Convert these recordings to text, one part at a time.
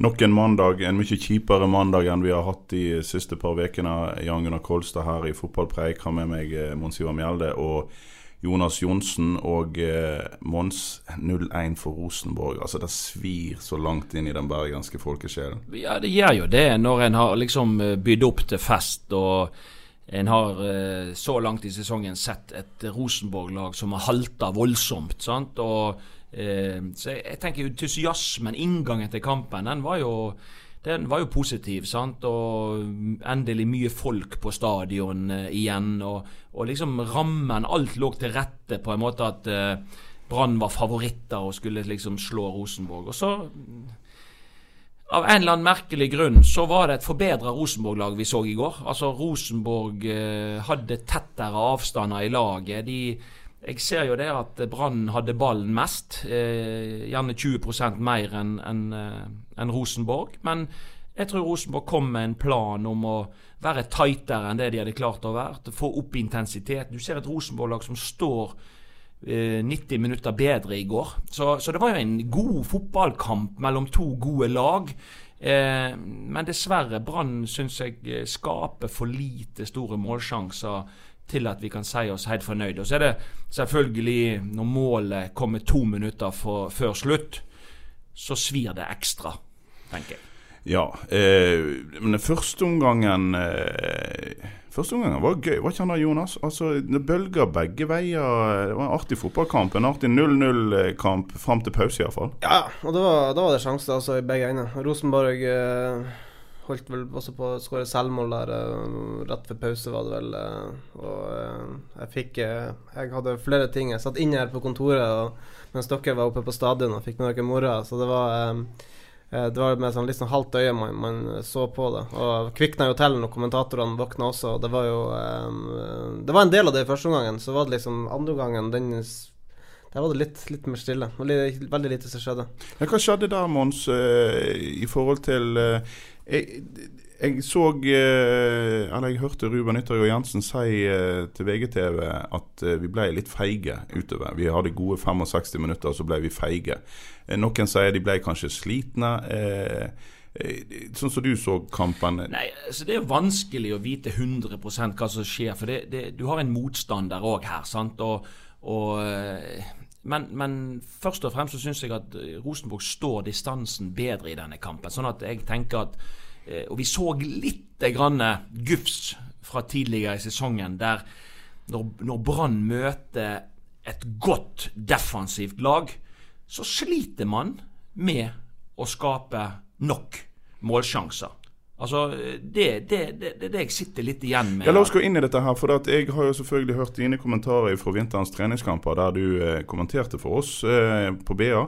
Nok en mandag, en mye kjipere mandag enn vi har hatt de siste par ukene. Jan Gunnar Kolstad her i Fotballpreik har med meg eh, Mons Ivar Mjelde og Jonas Johnsen og eh, Mons 0-1 for Rosenborg. Altså Det svir så langt inn i den bergenske folkesjelen. Ja, det gjør jo det når en har liksom eh, bydd opp til fest og en har så langt i sesongen sett et Rosenborg-lag som har halta voldsomt. sant? Og Så jeg, jeg tenker entusiasmen, inngangen til kampen, den var jo den var jo positiv, sant? og endelig mye folk på stadion eh, igjen. Og, og liksom rammen Alt lå til rette på en måte at eh, Brann var favoritter og skulle liksom slå Rosenborg. Og så av en eller annen merkelig grunn så var det et forbedra Rosenborg-lag vi så i går. Altså Rosenborg eh, hadde tettere avstander i laget. De, jeg ser jo det at Brann hadde ballen mest. Eh, gjerne 20 mer enn en, en Rosenborg. Men jeg tror Rosenborg kom med en plan om å være tightere enn det de hadde klart å være. Få opp intensitet. Du ser et Rosenborg-lag som står eh, 90 minutter bedre i går. Så, så det var jo en god fotballkamp mellom to gode lag. Eh, men dessverre, Brann syns jeg eh, skaper for lite store målsjanser til at vi kan si oss helt fornøyde. Og så er det selvfølgelig, når målet kommer to minutter for, før slutt, så svir det ekstra, tenker jeg. Ja, eh, men den første omgangen eh, Første omgangen var gøy, var ikke han da, Jonas? Altså, Det bølger begge veier. Det var en artig fotballkamp. En artig 0-0-kamp fram til pause, iallfall. Ja, og da var, da var det sjanser altså, i begge ender. Rosenborg eh, holdt vel også på å skåre selvmål der eh, rett før pause, var det vel. Eh, og eh, jeg fikk Jeg hadde flere ting. Jeg satt inne her på kontoret og, mens dere var oppe på stadion og fikk med dere mora, så det var det var med sånn litt sånn halvt øye man, man så på det. Og kvikna jo til når kommentatorene våkna også. Og det var jo Det var en del av det i første omgangen. Så var det liksom andre omgangen den Der var det litt, litt mer stille. Veldig, veldig lite som skjedde. Hva skjedde der, Mons, i forhold til jeg, så eh, Eller jeg hørte Ruben Ytterjord Jensen si eh, til VGTV at eh, vi ble litt feige utover. Vi hadde gode 65 minutter, så ble vi feige. Noen sier de ble kanskje slitne. Sånn som du så kampen. Nei, altså Det er vanskelig å vite 100 hva som skjer. For det, det, du har en motstander òg her. sant? Og, og, men, men først og fremst så syns jeg at Rosenborg står distansen bedre i denne kampen. Sånn at jeg tenker at Og vi så litt grann gufs fra tidligere i sesongen, der når, når Brann møter et godt defensivt lag, så sliter man med å skape nok målsjanser. Altså, det er det, det, det, det jeg sitter litt igjen med. Ja, La oss gå inn i dette her. for Jeg har jo selvfølgelig hørt dine kommentarer fra vinterens treningskamper, der du eh, kommenterte for oss eh, på BA.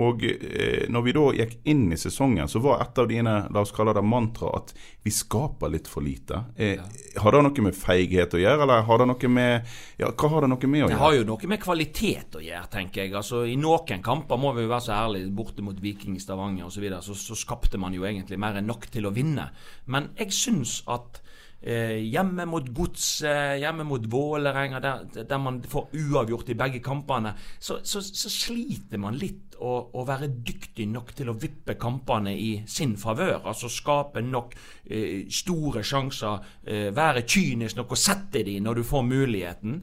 Og eh, når vi da gikk inn i sesongen, så var et av dine la oss kalle det mantra at vi skaper litt for lite. Eh, Har det noe med feighet å gjøre, eller har det noe med Ja, hva har det noe med å gjøre? Det har jo noe med kvalitet å gjøre, tenker jeg. Altså, I noen kamper må vi jo være så ærlige, borte mot Viking i Stavanger osv., så, videre, så så skapte man jo egentlig mer enn nok til å vinne. Men jeg syns at eh, hjemme mot Godset, hjemme mot Vålerenga, der, der man får uavgjort i begge kampene, så, så, så sliter man litt å, å være dyktig nok til å vippe kampene i sin favør. Altså skape nok eh, store sjanser, eh, være kynisk nok og sette de når du får muligheten.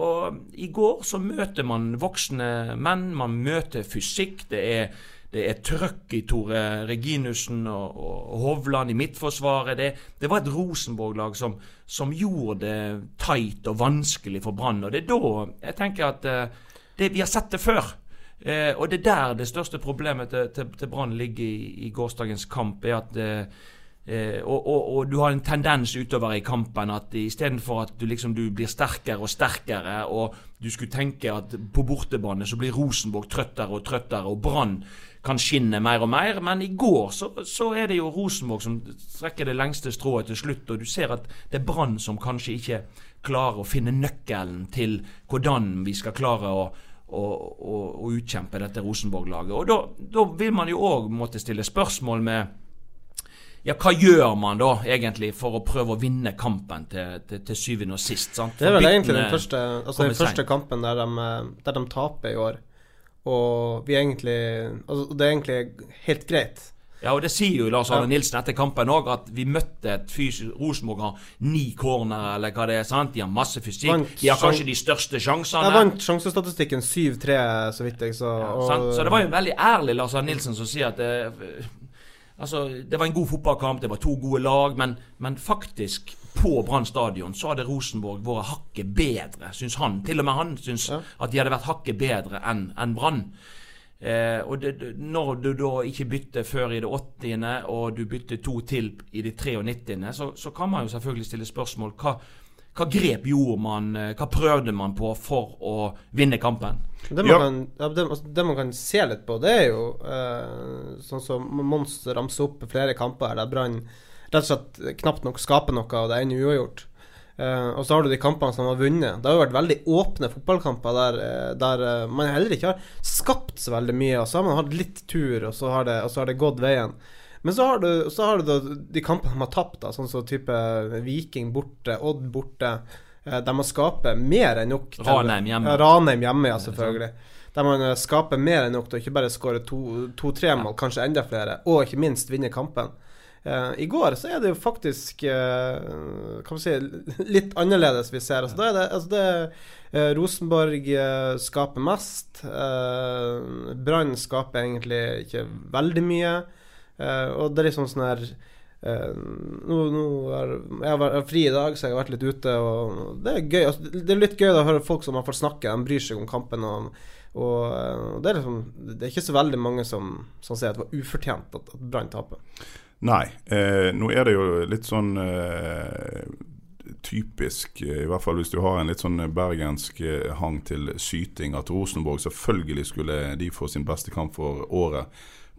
Og i går så møter man voksne menn, man møter fysikk. Det er, Det er trøkk i Tore Reginussen og, og Hovland i midtforsvaret. Det, det var et Rosenborg-lag som, som, gjorde det tight og vanskelig for Brann. Og det er da jeg tenker at eh, det, Vi har sett det før. Eh, og det er der det største problemet til, til, til Brann ligger i, i, gårsdagens kamp. er at eh, Eh, og, og, og, du har en tendens utover i kampen at istedenfor at du liksom du blir sterkere og sterkere, og du skulle tenke at på bortebane så blir Rosenborg trøttere og trøttere, og Brann kan skinne mer og mer. Men i går så, så, er det jo Rosenborg som strekker det lengste strået til slutt, og du ser at det er Brann som kanskje ikke klarer å finne nøkkelen til hvordan vi skal klare å å, utkjempe dette Rosenborg-laget. Og da, da vil man jo òg måtte stille spørsmål med ja, hva gjør man da egentlig for å prøve å vinne kampen til, til, til syvende og sist? Sant? det er vel egentlig den første, altså den første kampen der de, der de, taper i år. Og vi egentlig altså Det er egentlig helt greit. Ja, og det sier jo Lars Arne. Nilsen etter kampen òg, at vi møtte et fysisk Rosenborg har ni corner, eller hva det er. sant? De har masse fysikk. Vant, de har kanskje de største sjansene. Jeg vant sjansestatistikken 7-3, så vidt jeg så. Ja, og... Så det var jo veldig ærlig Lars Arne Nilsen som sier at det, Altså, Det var en god fotballkamp, det var to gode lag, men, men faktisk, på Brann stadion så hadde Rosenborg vært hakket bedre, syns han. Til og med han syns ja. at de hadde vært hakket bedre enn en Brann. Eh, og det, Når du da ikke bytter før i det 80., og du bytter to til i det 93., så, så kan man jo selvfølgelig stille spørsmål hva, hva grep gjorde man, eh, hva prøvde man på for å vinne kampen? Det man, ja. kan, ja, det, altså, det man, kan, se litt på, det er jo eh, sånn som Mons ramser opp flere kamper der Brann rett og slett knapt nok skaper noe, og det ender uavgjort. Eh, og så har du de kampene som har vunnet. Det har jo vært veldig åpne fotballkamper der, eh, der uh, man heller ikke har skapt så veldig mye. Og så har man hatt litt tur, og så har det, så har det gått veien. Men så har du, så har du de kampene de har tapt, da, sånn som type Viking borte, Odd borte. De der man skaper mer enn nok Ranheim hjemme. Ranheim hjemme, ja, selvfølgelig. Der man eh, skaper mer enn nok til ikke bare skåre to-tre mål, kanskje enda flere, og ikke minst vinne kampen. Uh, I går så er det jo faktisk uh, Kan man si litt annerledes vi ser. Altså, da er det, altså det uh, Rosenborg skaper mest. Brann skaper egentlig ikke veldig mye. Og det er liksom sånn her Uh, nå, nå er, jeg har fri i dag, så jeg har vært litt ute. Og det er gøy altså, Det er litt gøy å høre folk som har fått snakke, de bryr seg om kampen. Og, og uh, det, er liksom, det, er ikke så veldig mange som, som sier at det var ufortjent at, at Brann taper. Nei. Nå er det jo litt sånn typisk, i hvert fall hvis du har en litt sånn bergensk hang til syting, at Rosenborg selvfølgelig skulle de få sin beste kamp for året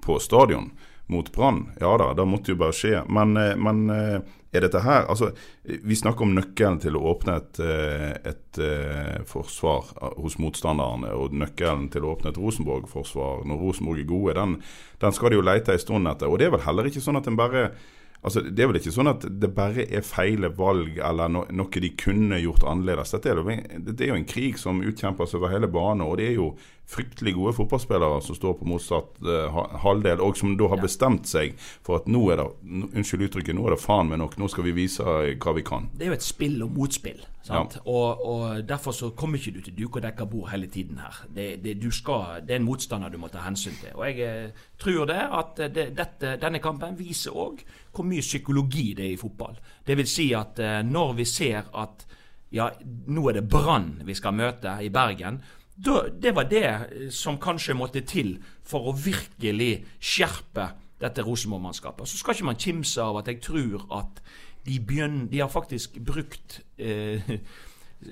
på stadion mot Brann. Ja da, det måtte jo bare skje. Men, eh, men, eh, er dette her Altså, vi snakker om nøkkelen til å åpne et, eh, et, et forsvar hos motstanderne, og nøkkelen til å åpne et Rosenborg-forsvar når Rosenborg er gode, den, den skal de jo lete en stund etter. Og det er vel heller ikke sånn at en bare Altså, Det er vel ikke sånn at det bare er feile valg eller no, noe de kunne gjort annerledes. Dette er, det er jo en krig som utkjempes over hele banen, og det er jo fryktelig gode fotballspillere som står på motsatt uh, halvdel, og som da har bestemt seg for at nå er det unnskyld uttrykket, nå er det faen meg nok, nå skal vi vise hva vi kan. Det er jo et spill og motspill. Og, og, Derfor så kommer ikke du til duk og dekka bord hele tiden her. Det, det, skal, det, er en motstander du må ta hensyn til. Og jeg eh, tror det at det, dette, denne kampen viser òg hvor mye psykologi det er i fotball. Det vil si at eh, når vi ser at ja, nå er det Brann vi skal møte i Bergen da, det var det eh, som kanskje måtte til for å virkelig skjerpe dette Rosenborg-mannskapet. Så skal ikke man kimse av at jeg tror at de, begynner, de har faktisk brukt eh,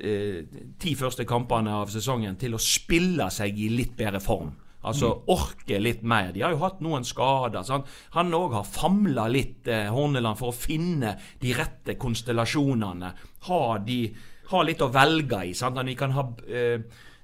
eh, ti første kampene av sesongen til å spille seg i litt bedre form. Altså mm. orke litt mer. De har jo hatt noen skader. Så Han òg har famla litt, eh, Horneland, for å finne de rette konstellasjonene. Ha, de, ha litt å velge i. Sant? De kan ha eh,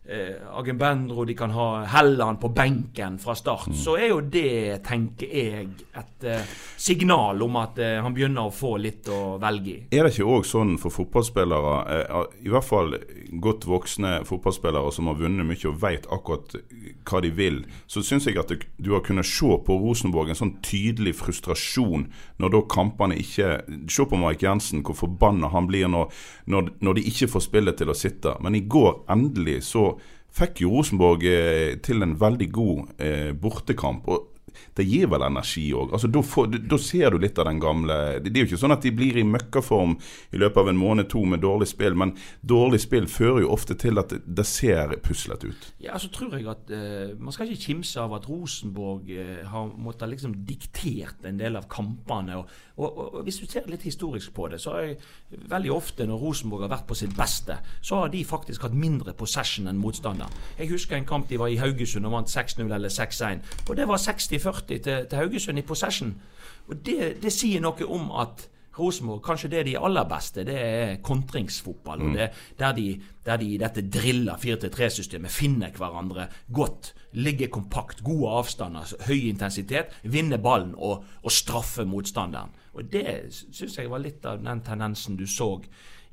eh, Agenbendro, de kan ha Helland på benken fra start, mm. så er jo det, tenker jeg, et eh, signal om at eh, han begynner å få litt å velge i. Er det ikke òg sånn for fotballspillere, eh, i hvert fall godt voksne fotballspillere som har vunnet mye og vet akkurat hva de vil, så syns jeg at du, du har kunnet se på Rosenborg en sånn tydelig frustrasjon når da kampene ikke Se på Mark Jensen, hvor forbanna han blir når, når, når de ikke får spillet til å sitte. Men i går endelig så fikk jo Rosenborg eh, til en veldig god eh, bortekamp. og det gir vel energi òg. Altså, da, ser du litt av den gamle Det er jo ikke sånn at de blir i møkkaform i løpet av en måned to med dårlig spill, men dårlig spill fører jo ofte til at det, ser puslete ut. Ja, så tror jeg at uh, Man skal ikke kimse av at Rosenborg uh, har måttet liksom diktert en del av kampene. Og, og, og, Hvis du ser litt historisk på det, så er veldig ofte når Rosenborg har vært på sitt beste, så har de faktisk hatt mindre possession enn motstander. Jeg husker en kamp de var i Haugesund og vant 6-0 eller 6-1. Og det var 60-40 til, til Haugesund i possession. Og det, det sier noe om at Rosenborg, kanskje det er de aller beste, det er kontringsfotball. og det, der, de, der de i dette drilla 4-3-systemet finner hverandre godt. Ligger kompakt, gode avstander, høy intensitet. Vinner ballen og, og straffer motstanderen. Og Det syns jeg var litt av den tendensen du så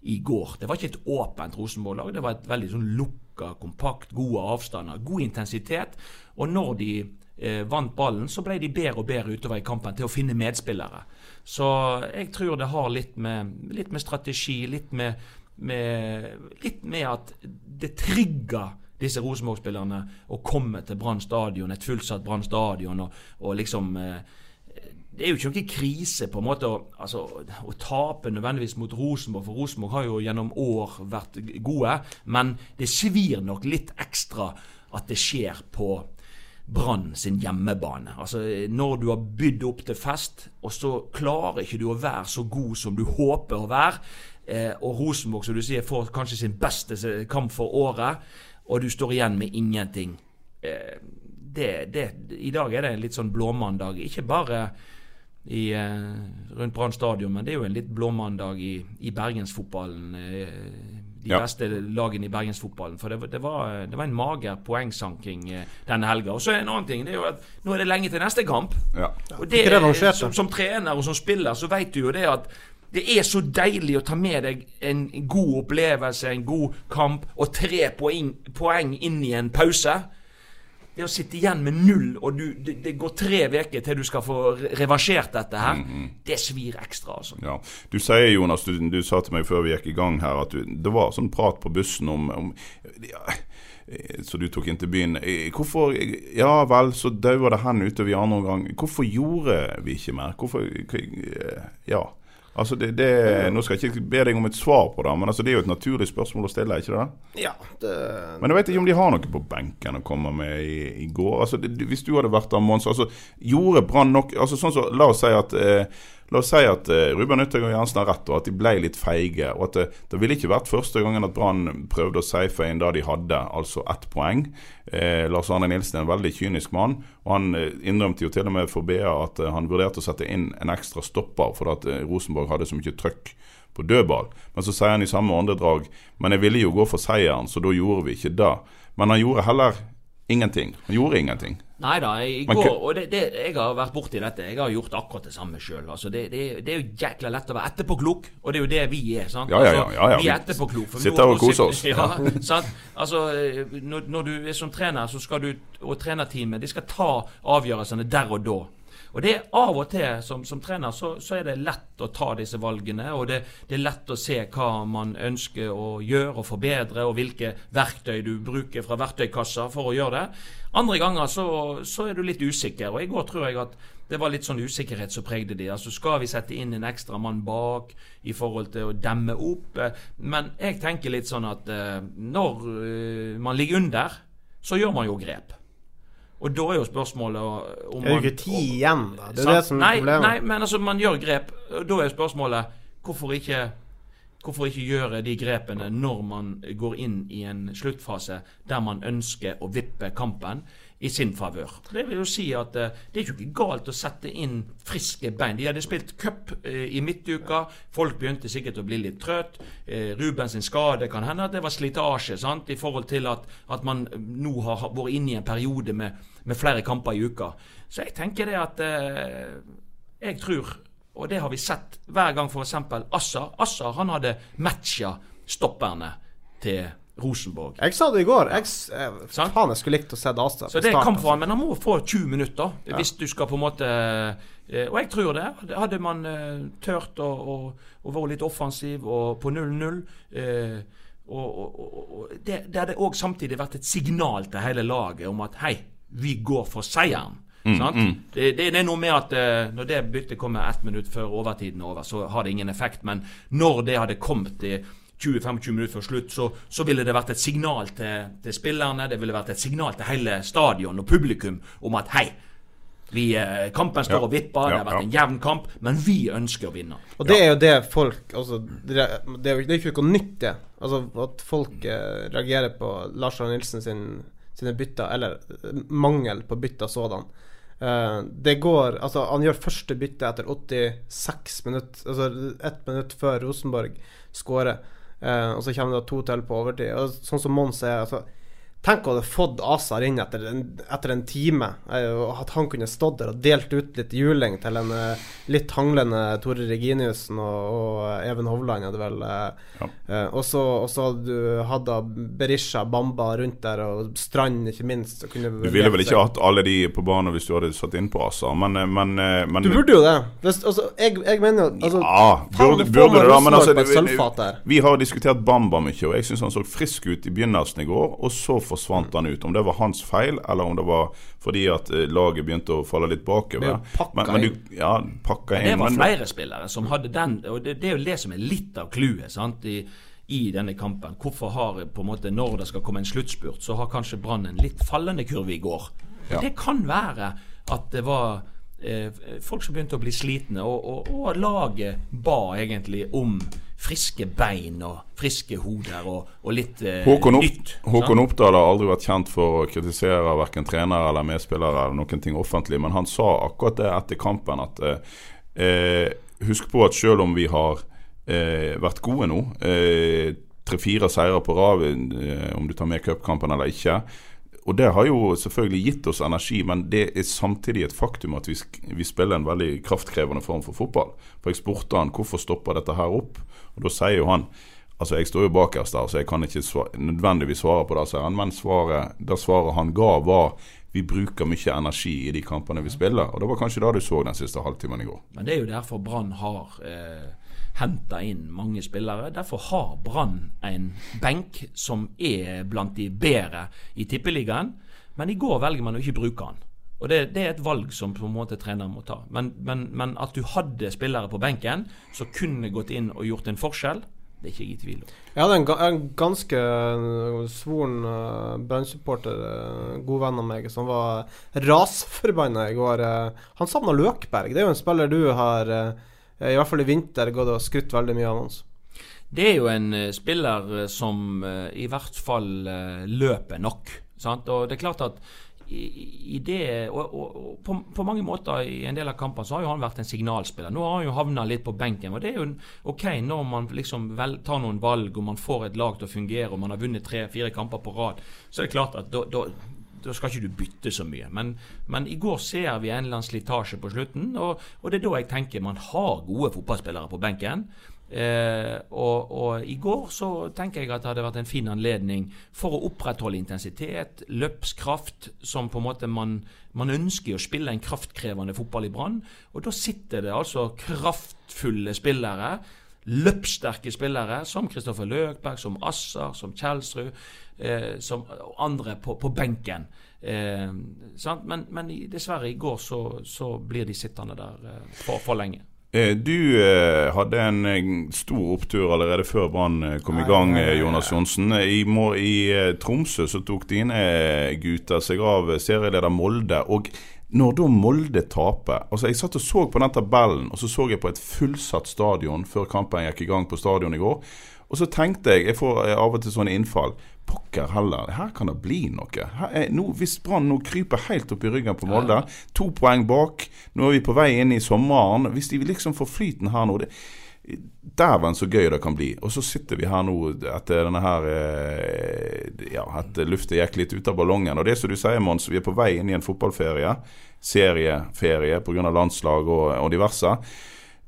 i går. Det var ikke et åpent Rosenborg-lag. Det var et veldig sånn lukka, kompakt, gode avstander, god intensitet. Og når de eh, vant ballen, så ble de bedre og bedre utover i kampen til å finne medspillere. Så jeg tror det har litt med, litt med strategi, litt med, med, litt med at det trigger disse Rosenborg-spillerne å komme til Brann stadion, et fullsatt Brann stadion, og, og liksom eh, det er jo ikke noen krise på en måte å, altså, å tape nødvendigvis mot Rosenborg, for Rosenborg har jo gjennom år vært gode. Men det svir nok litt ekstra at det skjer på Brann sin hjemmebane. Altså Når du har bydd opp til fest, og så klarer ikke du å være så god som du håper å være, eh, og Rosenborg som du sier får kanskje sin beste kamp for året, og du står igjen med ingenting. Eh, det, det, I dag er det en litt sånn blåmandag. Ikke bare i, eh, rundt Brann stadion, men det er jo en litt blåmandag i, i bergensfotballen. Eh, de Ja. beste lagene i bergensfotballen. For det, det, var, det var en mager poengsanking eh, denne helga. Og så en annen ting, det er jo at nå er det lenge til neste kamp. Ja. Og det som, som trener og som spiller, så vet du jo det at det er så deilig å ta med deg en god opplevelse, en god kamp, og tre poeng, poeng inn i en pause. Det å sitte igjen med null, og du, det, det går tre uker til du skal få re- reversert dette her, det svir ekstra, altså. Ja. Du sier, Jonas, du, du sa til meg før vi gikk i gang her, at du, det var sånn prat på bussen om, om ja, Så du tok inn til byen. Hvorfor Ja vel, så daua det hen utover i andre omgang. Hvorfor gjorde vi ikke mer? Hvorfor Ja. Altså det, det, Nå skal jeg ikke be deg om et svar på det, men altså det er jo et naturlig spørsmål å stille, ikke det? Ja, det Men jeg vet ikke om de har noe på benken å komme med i, i går. Altså, det, hvis du hadde vært der, Mons, altså, gjorde Brann nok altså, sånn så, La oss si at eh, La oss si at eh, Ruben Yttergård Jensen har rett, og at de ble litt feige. og at Det, det ville ikke vært første gangen at Brann prøvde å safe inn det de hadde, altså ett poeng. Eh, Lars Arne Nilsen er en veldig kynisk mann, og han eh, innrømte jo til og med for BA at eh, han vurderte å sette inn en ekstra stopper fordi at eh, Rosenborg hadde så mye trøkk på dødball. Men så sier han i samme åndedrag Men jeg ville jo gå for seieren, så da gjorde vi ikke det. Men han gjorde heller ingenting. Han gjorde ingenting. Nei da, i går Og det, det, jeg har vært borti dette. Jeg har gjort akkurat det samme sjøl. Altså, det, det, det er jo jækla lett å være etterpåklok, og det er jo det vi er. sant? Ja, ja, ja, Altså, ja, ja. Vi er etterpåklok. for Sitter og koser oss. Ja, sant? Altså, når, når du er som trener, så skal du, og trenerteamet, de skal ta avgjørelsene der og da. Og det er Av og til som, som trener så, så er det lett å ta disse valgene. Og det, det er lett å se hva man ønsker å gjøre og forbedre, og hvilke verktøy du bruker fra verktøykassa for å gjøre det. Andre ganger så, så er du litt usikker. Og i går tror jeg at det var litt sånn usikkerhet som pregde de. Altså Skal vi sette inn en ekstra mann bak i forhold til å demme opp? Men jeg tenker litt sånn at eh, når eh, man ligger under, så gjør man jo grep. Og da er jo spørsmålet om er jo ikke tid igjen, da. Det er Sant? det som er problemet. Nei, men altså, man gjør grep. Da er spørsmålet hvorfor ikke Hvorfor ikke gjøre de grepene når man går inn i en sluttfase der man ønsker å vippe kampen i sin favør? Det vil jo si at eh, det er jo ikke galt å sette inn friske bein. De hadde spilt cup eh, i midtuka. Folk begynte sikkert å bli litt trøtt. Eh, Rubens skade kan hende at det var slitasje sant? i forhold til at, at man nå har vært inne i en periode med, med flere kamper i uka. Så jeg tenker det at jeg tror, og det har vi sett hver gang f.eks. Assar Assar han hadde matcha stopperne til Rosenborg. Jeg sa det i går. Jeg, s- eh, faen, jeg skulle likt å se Astad. Så det er kamp for han, men han må få 20 minutter hvis du skal på en måte eh, Og jeg tror det. Hadde man tørt turt å, å, å være litt offensiv og på 0-0 eh, Og, og, og, og det, det hadde òg samtidig vært et signal til hele laget om at hei, vi går for seieren. Mm, sant? mm. Det, det, det er noe med at uh, når det byttet kommer ett minutt før overtiden er over, så har det ingen effekt. Men når det hadde kommet i 20-25 minutter før slutt, så, så ville det vært et signal til, til spillerne, det ville vært et signal til hele stadion og publikum om at hei, vi, eh, kampen står Ja. og vipper, det har vært ja. en jevn kamp, men vi ønsker å vinne. Og det er jo det folk altså, det, er, jo ikke noe nytt, det. Altså At folk eh, reagerer på Lars Arne Nilsen sin, sine bytter, eller eh, mangel på bytter sådan. Uh, det går Altså, han gjør første bytte etter 86 minutter, altså ett minutt før Rosenborg skårer. Eh, og så kommer det to til på overtid. Og sånn som Mons er altså, Tenk å ha fått Azar inn etter en, etter en time. eh, Og at han kunne stått der og delt ut litt juling til en eh, litt hanglende Tore Reginiussen og, og Even Hovland, det vel. Ja. eh, og så hadde du hadde Berisha, Bamba rundt der, og Strand ikke minst. Du ville vel ikke hatt alle de på banen hvis du hadde satt inn på Asar men, eh, men, eh, men Du burde jo det. Altså, jeg, jeg mener altså, Ja, burde, burde man det da, men altså sølvfat. Vi har diskutert Bamba mye, og jeg syns han så frisk ut i begynnelsen i går, og så forsvant han ut. Om det var hans feil, eller om det var fordi at eh, laget begynte å falle litt bakover. er Men, men du, ja, pakka Men det var flere spillere som hadde den, og det, det er jo det som er litt av clouet sant, i, i denne kampen. Hvorfor har på en måte, Når det skal komme en sluttspurt, så har kanskje Brann en litt fallende kurve i går. Ja. Det kan være at det var eh, folk som begynte å bli slitne, og, og, og laget ba egentlig om friske bein og friske hoder og, og litt eh, Håkon, Opp, nytt. Håkon? Oppdal har aldri vært kjent for å kritisere verken trenere eller medspillere eller noen ting offentlig, men han sa akkurat det etter kampen at eh, eh, Husk på at selv om vi har eh, vært gode nå, eh, tre-fire seire på rad, eh, om du tar med cupkampen eller ikke, og det har jo selvfølgelig gitt oss energi, men det er samtidig et faktum at vi, vi spiller en veldig kraftkrevende form for fotball. For jeg spurte han hvorfor stopper dette her opp, og da sier jo han Altså Jeg står jo bakerst der, så jeg kan ikke svare, nødvendigvis svare på det, sier han. Men svaret, det svaret han ga, var vi bruker mye energi i de kampene vi spiller. Og Det var kanskje det du så den siste halvtimen i går. Men det er jo derfor Brann har eh, henta inn mange spillere. Derfor har Brann en benk som er blant de bedre i Tippeligaen. Men i går velger man å ikke bruke den. Og det, det er et valg som på en måte treneren må ta. Men, men, men at du hadde spillere på benken som kunne gått inn og gjort en forskjell, det er ikke jeg i tvil om. Jeg hadde en, en ganske øh, svoren uh, Brann-supporter, uh, god venn av meg, som var rasforbanna i går. Uh, han savna Løkberg. Det er jo en spiller du har, øh, i hvert fall i vinter, går det og skrytt veldig mye av. Hans. Det er jo en eh, spiller eh, som eh, i hvert fall eh, løper nok. Sant? Og det er klart at i, i det Og, og, og på, på mange måter i en del av kampene så har jo han vært en signalspiller. Nå har han jo havna litt på benken. Og det er jo OK når man liksom vel, tar noen valg og man får et lag til å fungere og man har vunnet tre-fire kamper på rad, så er det klart at da skal ikke du bytte så mye. Men, men i går ser vi en eller annen slitasje på slutten, og, og det er da jeg tenker man har gode fotballspillere på benken. Eh, og, og i går så tenker jeg at det hadde vært en fin anledning for å opprettholde intensitet, løpskraft, som på en måte man, man ønsker å spille en kraftkrevende fotball i Brann. Og da sitter det altså kraftfulle spillere løpssterke spillere som Kristoffer Løkberg, som Assar, som Kjelsrud, eh, som andre på, på benken. Eh, sant? Men, men dessverre, i går så, så blir de sittende der eh, for, for lenge. Eh, Du eh, hadde en eh, stor opptur allerede før Brann kom i gang, Jonas Johnsen. I, I Tromsø så tok dine eh, gutter seg av serieleder Molde. Og når da Molde taper altså Jeg satt og så på den tabellen, og så så jeg på et fullsatt stadion før kampen gikk i gang på stadion i går. Og så tenkte jeg, jeg får eh, av og til sånne innfall Pokker heller, her kan det bli noe. Er, nå, hvis Brann nå kryper helt opp i ryggen på Molde, to poeng bak, nå er vi på vei inn i sommeren. Hvis de liksom får flyten her nå det, Dæven så gøy det kan bli. Og så sitter vi her nå etter denne her eh, Ja, etter luftet gikk litt ut av ballongen. Og det som du sier, Mons, vi er på vei inn i en fotballferie. Serieferie pga. landslag og, og diverse.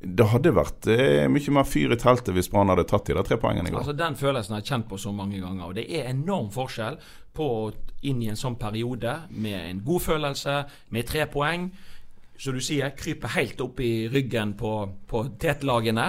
Det hadde vært eh, mye mer fyr i teltet hvis Brann hadde tatt de tre poengene i går. Altså Den følelsen har jeg kjent på så mange ganger. Og det er enorm forskjell på å inn i en sånn periode med en god følelse, med tre poeng. Som du sier, kryper helt opp i ryggen på, på tetlagene.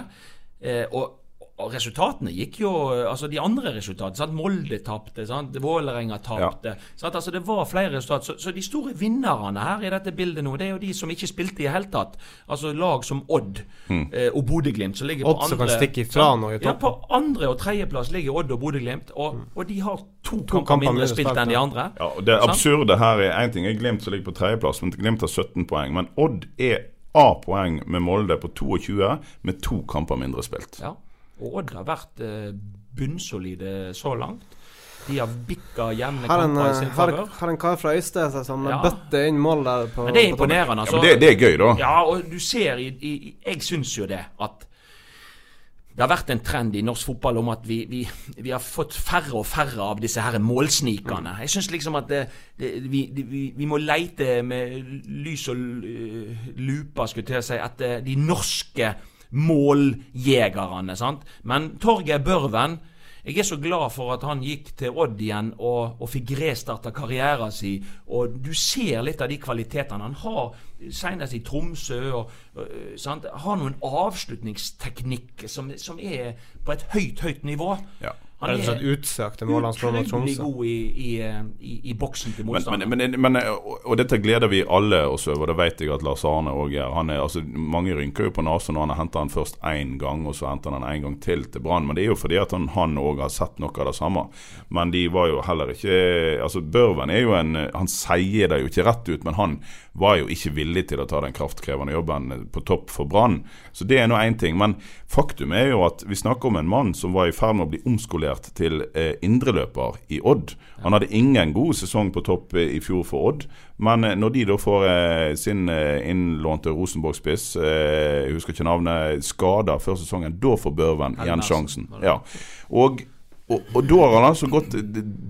Eh, og resultatene gikk jo Altså de andre resultatene. Sant? Molde tapte, sant? Vålerenga tapte. Ja. Altså Det var flere resultat. Så, så, de store vinnerne her i dette bildet nå, det er jo de som ikke spilte i det hele tatt. Altså lag som Odd Mm. eh, og Bodø-Glimt, som ligger Odd på andre som kan stikke ifra sant? i toppen. Ja, på andre- og tredjeplass ligger Odd og Bodø-Glimt, og, og de har to, kamper kamper mindre spilt enn de andre. Ja, og Det Sant? absurde her er én ting er Glimt som ligger på tredjeplass, men Glimt har 17 poeng. Men Odd er A-poeng med Molde på 22, med to kamper mindre spilt. Ja. Og Odd har vært eh, bunnsolide så langt. De har bikka jevne kamper i eh, sin har, favør. har en kar fra Øystese som Ja. bøtter inn mål der. På, Men det er imponerende. Ja, Altså. men det, det er gøy, da. Ja, og du ser i, i Jeg syns jo det at det har vært en trend i norsk fotball om at vi, vi, vi har fått færre og færre av disse her målsnikerne. Jeg syns liksom at det, det, vi, det- vi, vi må leite med lys og uh, lupa, skulle jeg til å si, etter de norske måljegerne. sant? Men Torgeir Børven jeg er så glad for at han gikk til Odd igjen og, og fikk restarta karrieren sin. Og du ser litt av de kvalitetene han har, senest i Tromsø. og, og, sant? Har noen avslutningsteknikk som, som er på et høyt, høyt nivå. Ja. Det er et utsøkt til målet han skårer mot utrolig Tromsø. god i, i, eh, i, i boksen til Men, motstanderen. men, men, men, og, og dette gleder vi alle oss over, det vet jeg at Lars Arne òg gjør. Han er, altså, mange rynker jo på nesen når han har henta han først én gang, og så henter han han en gang til til Brann. Men det er jo fordi at han òg har sett noe av det samme. Men de var jo heller ikke Altså Børven er jo en Han sier det jo ikke rett ut, men han var jo ikke villig til å ta den kraftkrevende jobben på topp for Brann. Så det er nå én ting. Men faktum er jo at vi snakker om en mann som var i ferd med å bli omskolert til eh, indreløper i Odd. Han hadde ingen god sesong på topp eh, i fjor for Odd. Men eh, når de da får eh, sin innlånte Rosenborg-spiss, jeg husker ikke navnet, skada før sesongen, da får Børven igjen sjansen. Ja. Og, og, og da har han altså gått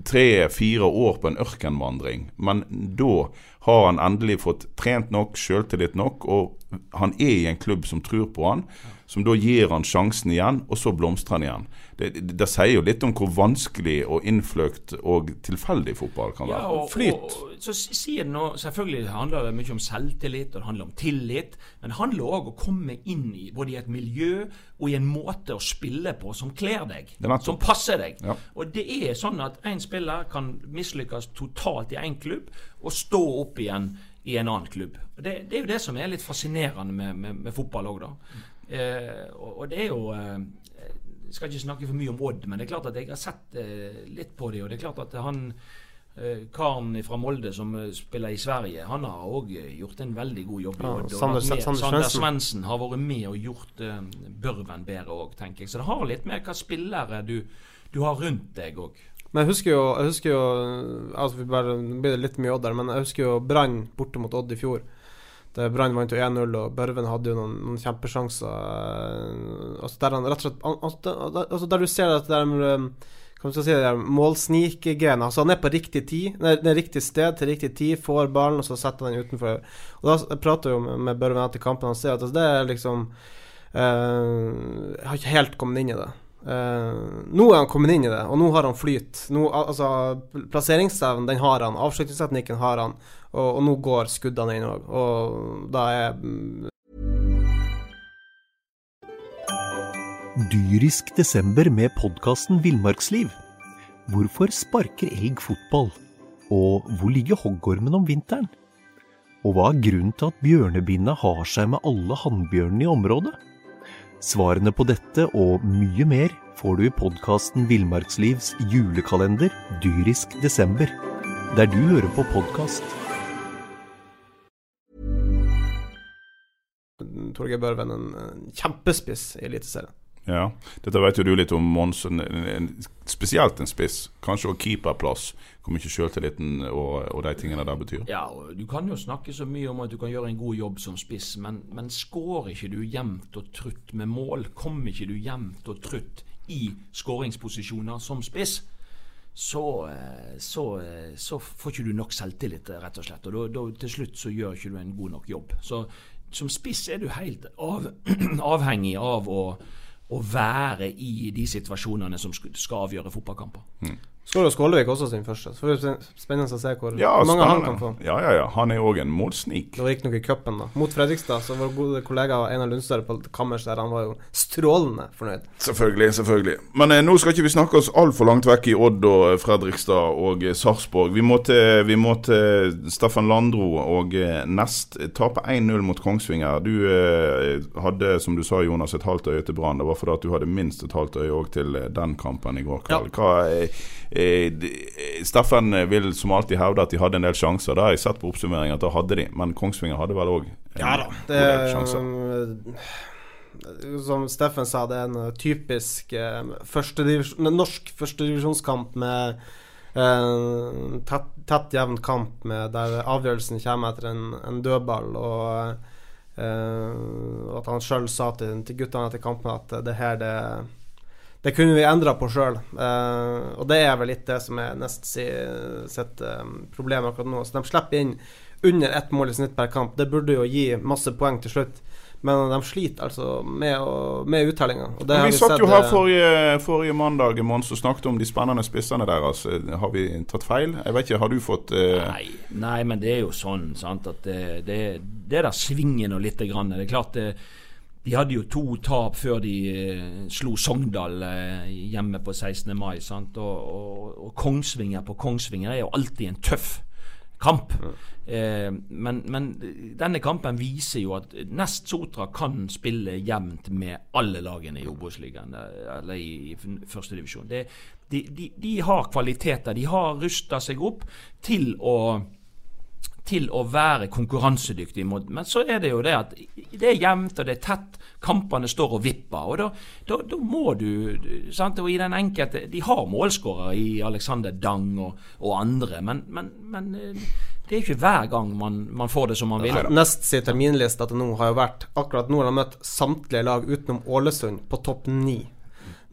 tre-fire år på en ørkenvandring. Men da har han endelig fått trent nok, sjøltillit nok, og han er i en klubb som tror på han. Som da gir han sjansen igjen, og så blomstrer han igjen. Det, det, det sier jo litt om hvor vanskelig og innfløkt og tilfeldig fotball kan være. Ja, og, Flyt. Og, så sier nå, Selvfølgelig handler det mye om selvtillit og det handler om tillit. Men det handler òg om å komme inn i både i et miljø og i en måte å spille på som kler deg. Som passer deg. Ja. Og det er sånn at én spiller kan mislykkes totalt i én klubb og stå opp igjen i en annen klubb. Og Det, det er jo det som er litt fascinerende med, med, med fotball òg, da. Eh, og, og det er jo eh, skal ikke snakke for mye om Odd, men det er klart at jeg har sett eh, litt på det. Og det er klart at han eh, karen fra Molde som eh, spiller i Sverige, han har òg gjort en veldig god jobb i Ja, Odd. og Sander- Sander Sander Svendsen. Har vært med og gjort uh, Børven bedre òg, tenker jeg. Så det har litt med hva spillere du, du har rundt deg òg. Men jeg husker jo, jeg husker jo altså vi bare, blir litt mye Odd der, men jeg husker jo Brann borte mot Odd i fjor. Der Brann vant jo 1-0, og Børven hadde jo noen, noen kjempesjanser. eh, Altså der han rett og slett altså, Der du ser at det er eh, hva skal si, der. Altså han er på riktig tid, nei, det er riktig sted til riktig tid, får ballen, og så setter han den utenfor. Og da jeg prater jo med, med Børven etter kampen, han ser at altså, det er liksom eh, har ikke helt kommet inn i det. Eh, nå er han kommet inn i det, og nå har han flyt. Nå, altså, Plasseringsevnen den har han, avslutningsteknikken har han, og, og nå går skuddene inn òg. Og da er Dyrisk desember med podkasten Villmarksliv. Hvorfor sparker elg fotball? Og hvor ligger hoggormen om vinteren? Og hva er grunnen til at bjørnebinna har seg med alle hannbjørnene i området? Svarene på dette og mye mer får du i podkasten Villmarkslivs julekalender Dyrisk desember, der du hører på podkast. Torgeir Børven en, kjempespiss i Eliteserien. Ja, Dette vet jo du litt om, Mons. Spesielt en spiss. Kanskje også keeperplass. Hvor mye sjøltilliten og, og de tingene der betyr. Ja, Du kan jo snakke så mye om at du kan gjøre en god jobb som spiss, men, men skårer ikke du jevnt og trutt med mål, kommer ikke du jevnt og trutt i skåringsposisjoner som spiss, så, eh, så, eh, så får ikke du nok selvtillit, rett og slett. Og da, til slutt så gjør ikke du en god nok jobb. Så som spiss er du helt av, avhengig av å, å være i de situasjonene som skal avgjøre fotballkamper. Skårer Skålevik også sin første. Så får vi spennende å se hvor Ja, mange han kan få. Ja, ja, ja. Han er òg en målsnik. Det var riktignok i cupen, da. Mot Fredrikstad, så vår gode kollega Einar Lundstad på Kammers der, han var jo strålende fornøyd. Selvfølgelig, selvfølgelig. Men eh, nå skal ikke vi snakke oss altfor langt vekk i Odd og eh, Fredrikstad og eh, Sarpsborg. Vi vi må til Steffen Landro og eh, Nest tape 1-0 mot Kongsvinger. Du eh, hadde, som du sa, Jonas, et halvt øye til Brann. Det var fordi at du hadde minst et halvt øye òg til eh, den kampen i går kveld. Hva, eh, eh, eh, Steffen vil som alltid hevde at de hadde en del sjanser. Det har jeg sett på oppsummeringen at det hadde de. Men Kongsvinger hadde vel òg Ja da. Det del sjanser. er, som Steffen sa, det er en eh, typisk eh, førstedivisjon, norsk førstedivisjonskamp med eh, tett, tett, jevn kamp med der avgjørelsen kommer etter en, en dødball. Og eh, at han sjøl sa til, til guttene etter kampen at det her, det det kunne vi endra på sjøl. og det er vel litt det som er nest si, sitt eh, problem akkurat nå. Så de slipper inn under ett mål i snitt per kamp. Det burde jo gi masse poeng til slutt. Men de sliter altså med, å- med uttellinga. Har vi satt sett, jo her eh, forrige, forrige mandag Mons, og snakket om de spennende spissene deres. Eh, Har vi tatt feil? Jeg vet ikke, Har du fått uh... Nei, nei, men det er jo sånn sant, at det, det, det der svinger og lite grann. Det er klart det, de hadde jo to tap før de eh, slo Sogndal eh, hjemme på 16. mai. Sant? Og, og, og Kongsvinger på Kongsvinger er jo alltid en tøff kamp. Eh, men, men denne kampen viser jo at Nest Sotra kan spille jevnt med alle lagene i Obos-ligaen, eller i, i førstedivisjon. De, de, de har kvaliteter. De har rusta seg opp til å til å være konkurransedyktig. Men så er det jo det at det er jevnt og det er tett. Kampene står og vipper. og Da, da, da må du sant? Og i den enkelte De har målskårere i Alexander Dang og, og andre, men, men, men eh, det er ikke hver gang man, man får det som man vil. Nest sin terminliste til nå har jo vært Akkurat nå har de møtt samtlige lag utenom Ålesund på topp 9.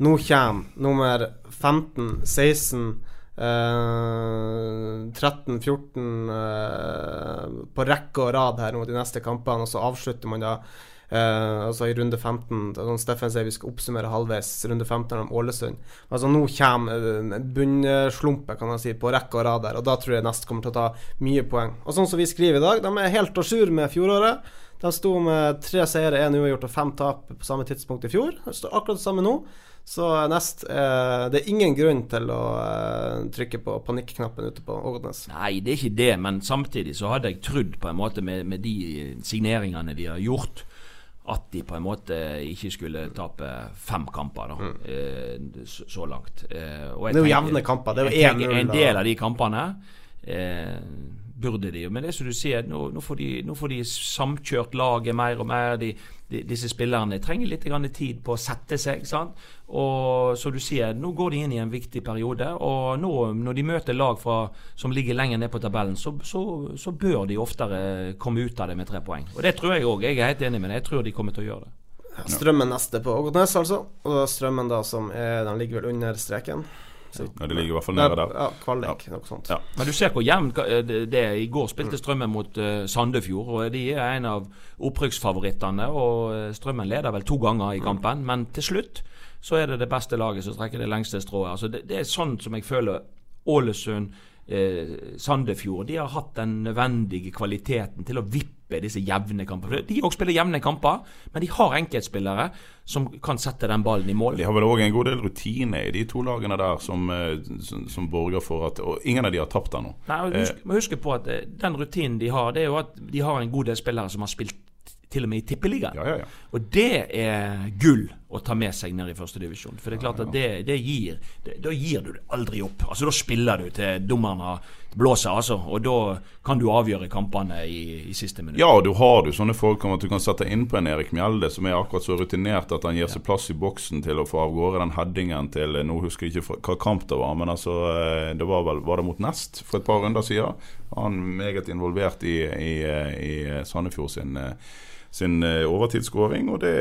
Nå kommer nummer 15, 16 eh, 13, 14 uh, på rekke og rad her nå de neste kampene, og så avslutter man da uh, altså i runde 15 sånn Steffen sier vi skal oppsummere halvveis. Runde 15 om Ålesund. Altså Nå kommer uh, bunnslumpet kan man si, på rekke og rad der, og da tror jeg Nest kommer til å ta mye poeng. Og sånn som vi skriver i dag, de er helt à jour med fjoråret. De sto med tre seire, én uavgjort og fem tap på samme tidspunkt i fjor. Det står akkurat det samme nå. Så nest eh, Det er ingen grunn til å eh, trykke på panikknappen ute på Ågotnes. Nei, det er ikke det, men samtidig så hadde jeg trodd på en måte med, med de signeringene de har gjort, at de på en måte ikke skulle tape fem kamper da, eh, så, så langt. Eh, Mm. Det er jo jevne kamper, det er jo 1-0 En del av de kampene eh, burde de. Men det som du sier, nå, nå, får de, nå får de samkjørt laget mer og mer. De, de, disse spillerne trenger litt tid på å sette seg. sant? Og som du sier, nå går de inn i en viktig periode. Og nå når de møter lag fra, som ligger lenger ned på tabellen, så, så, så bør de oftere komme ut av det med tre poeng. Og det tror jeg òg. Jeg er helt enig med deg. Jeg tror de kommer til å gjøre det. Strømmen neste på Ågotnes, altså. Og Strømmen da som er den ligger vel under streken. Så- Ja, det ligger i hvert fall nede der. Ja, kvalik, noe sånt. Ja. Men du ser hvor jevnt det det er. I går spilte Strømmen mot eh, Sandefjord, og de er en av opprykksfavorittene. Og eh, Strømmen leder vel to ganger i kampen, men til slutt så er det det beste laget som trekker det lengste strået. Altså det, det er sånn som jeg føler Ålesund, eh, Sandefjord De har hatt den nødvendige kvaliteten til å vippe disse jevne kampene. De òg spiller jevne kamper, men de har enkeltspillere som kan sette den ballen i mål. De har vel òg en god del rutine i de to lagene der som, eh, som, som borger for at Og ingen av de har tapt ennå. Husk, må huske på at eh, Den rutinen de har, det er jo at de har en god del spillere som har spilt til og med i Tippeligaen. Ja, ja, ja. Og det er gull å ta med seg ned i førstedivisjon. For det er klart at det, det gir det, Da gir du det aldri opp. Altså Da spiller du til dommerne blåser, altså. Og da kan du avgjøre kampene i, i siste minutt. Ja, du har du sånne folk at du kan sette innpå en Erik Mjelde som er akkurat så rutinert at han gir seg plass i boksen til å få av gårde den headingen til Nå husker jeg ikke hva kamp det var, men altså eh, Det var vel Var det mot Nest for et par runder siden? Han meget involvert i, i, i Sandefjord sin eh, sin eh, overtidsskåring. Og det,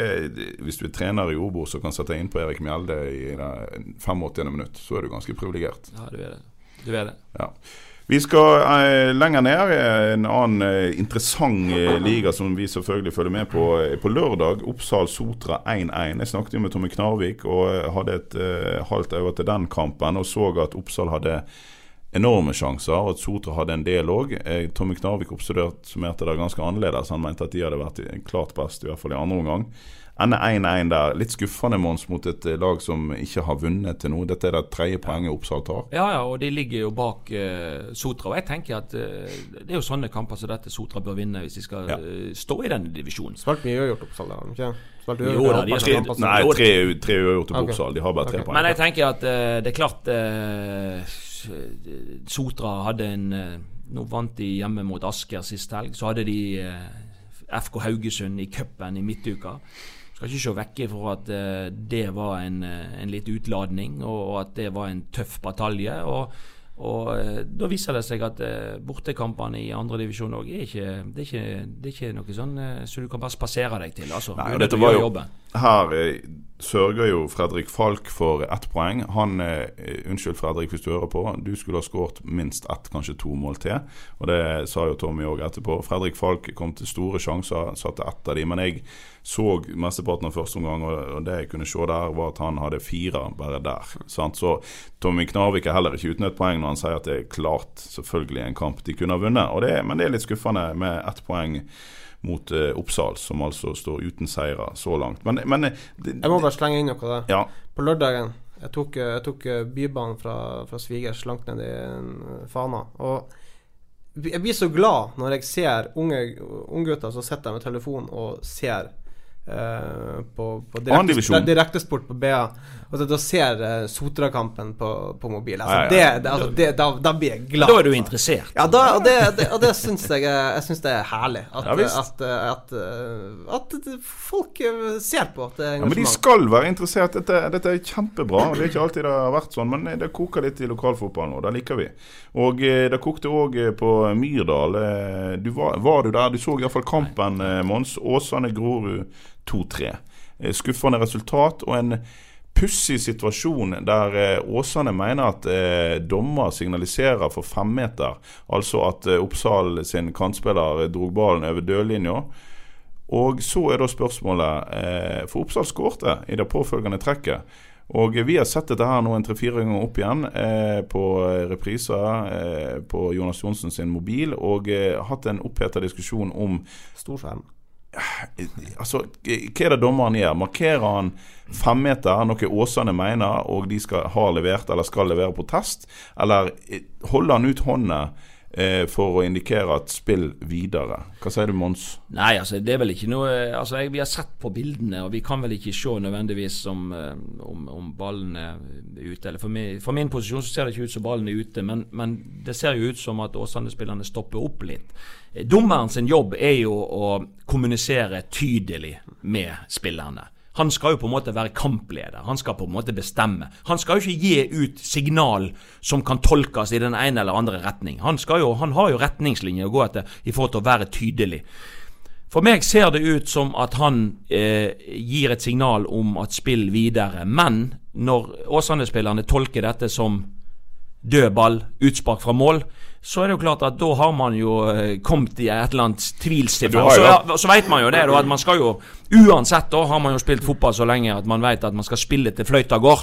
hvis du er trener i Obo som kan sette inn på Erik Mjelde i 85. minutt, så er du ganske privilegert. Ja, du er det. Du er det. Ja. Vi skal eh, lenger ned. En annen eh, interessant eh, liga som vi selvfølgelig følger med på. eh, På lørdag Oppsal-Sotra 1-1. Jeg snakket jo med Tommy Knarvik og eh, hadde et halvt øye til den kampen. Og så at Oppsal hadde enorme sjanser, og at Sotra hadde en del òg. Eh, Tommy Knarvik oppsummerte det ganske annerledes. Han mente at de hadde vært klart best, i hvert fall i andre omgang. Ender 1-1 der. Litt skuffende, Mons, mot et eh, lag som ikke har vunnet til nå. Dette er det tredje poenget Oppsal tar. Ja, ja, og de ligger jo bak uh, Sotra. Og jeg tenker at uh, det er jo sånne kamper som dette Sotra bør vinne hvis de skal Ja. uh, stå i denne divisjonen. Svært mye uavgjort Oppsal, da, ikke? Spilte Jo da, de har tre. Nei, tre, tre uavgjorte på okay. Oppsal. De har bare tre okay. poeng. Men jeg tenker at det er klart Sotra hadde en eh, Nå vant de hjemme mot Asker sist helg. Så hadde de eh, FK Haugesund i cupen i midtuka. Skal ikke se vekk ifra at eh, det var en, en litt utladning, og, at det var en tøff batalje. Og, og da viser det seg at bortekampene i andredivisjon òg er det, er er ikke noe sånn som så du kan bare spasere deg til. Altså, Nei, dette var jo. Her eh, sørger jo Fredrik Falk for ett poeng. Han eh, Unnskyld, Fredrik, hvis du hører på. Du skulle ha skåret minst ett, kanskje to mål til. Og det sa jo Tommy òg etterpå. Fredrik Falk kom til store sjanser, satte ett av de, men jeg så mesteparten av første omgang, og det jeg kunne se der, var at han hadde fire bare der. Sant? Så Tommy Knarvik er heller ikke uten et poeng når han sier at det er klart, selvfølgelig, en kamp de kunne ha vunnet. Det, men det er litt skuffende med ett poeng mot eh, Oppsal, som altså står uten seire så langt. Men, men eh, det, Jeg må bare slenge inn noe der. Ja. På lørdagen Jeg tok, jeg tok eh, Bybanen fra, fra svigers langt ned i eh, Fana. Og jeg blir så glad når jeg ser unge unggutter som sitter med telefon og ser Uh, på, på direktesport direkte, på BA. Og da ser uh, Sotra-kampen på, på mobil. Altså, Ja, ja. Det, det, altså, det, da, da blir jeg glad. Da er du interessert. Ja, da, og det, det, og det syns jeg, jeg synes det er herlig. At, Ja, at, at, at, at folk eh, ser på at det er Ja, men de skal være interessert. Dette, dette er kjempebra. Det er ikke alltid det har vært sånn, men det koker litt i lokalfotballen, og det liker vi. Og eh, det kokte òg på Myrdal. Eh, Du var, var du der? Du så iallfall kampen, eh, Mons. Åsane-Grorud 2-3. Eh, Skuffende resultat og en pussig situasjon der eh, Åsane mener at eh, dommer signaliserer for femmeter. Altså at eh, Oppsal sin kantspiller eh, drog ballen over dørlinja. Og så er da spørsmålet eh, For Oppsal skårte i det påfølgende trekket. Og vi har sett dette her nå en tre-fire ganger opp igjen eh, på repriser eh, på Jonas Johnsen sin mobil, og eh, hatt en oppheta diskusjon om Storskjerm. Altså, hva er det dommeren gjør? Markerer han femmeter, noe Åsane mener, og de skal ha levert eller skal levere på test? Eller eh, holder han ut hånda for å indikere at spill videre? Hva sier du, Mons? Nei, altså det er vel ikke noe Altså jeg, Vi har sett på bildene, og vi kan vel ikke se nødvendigvis om, eh, om, om ballen er ute. Eller for, min, for min posisjon så ser det ikke ut som ballen er ute, men, men det ser jo ut som at Åsane-spillerne stopper opp litt. Eh, Dommeren sin jobb er jo å kommunisere tydelig med spillerne. Han skal jo på en måte være kampleder. Han skal på en måte bestemme. Han skal jo ikke gi ut signal som kan tolkes i den ene eller andre retning. Han, jo, han har jo retningslinjer å gå etter i forhold til å være tydelig. For meg ser det ut som at han eh, gir et signal om at spill videre. Men når Åsane-spillerne tolker dette som død ball, utspark fra mål, så er det jo klart at da har man jo eh, kommet i et eller annet tvilstilfelle. Og jo- så, så vet man jo det, da, at man skal jo Uansett da har man jo spilt fotball så lenge at man vet at man skal spille til fløyta går.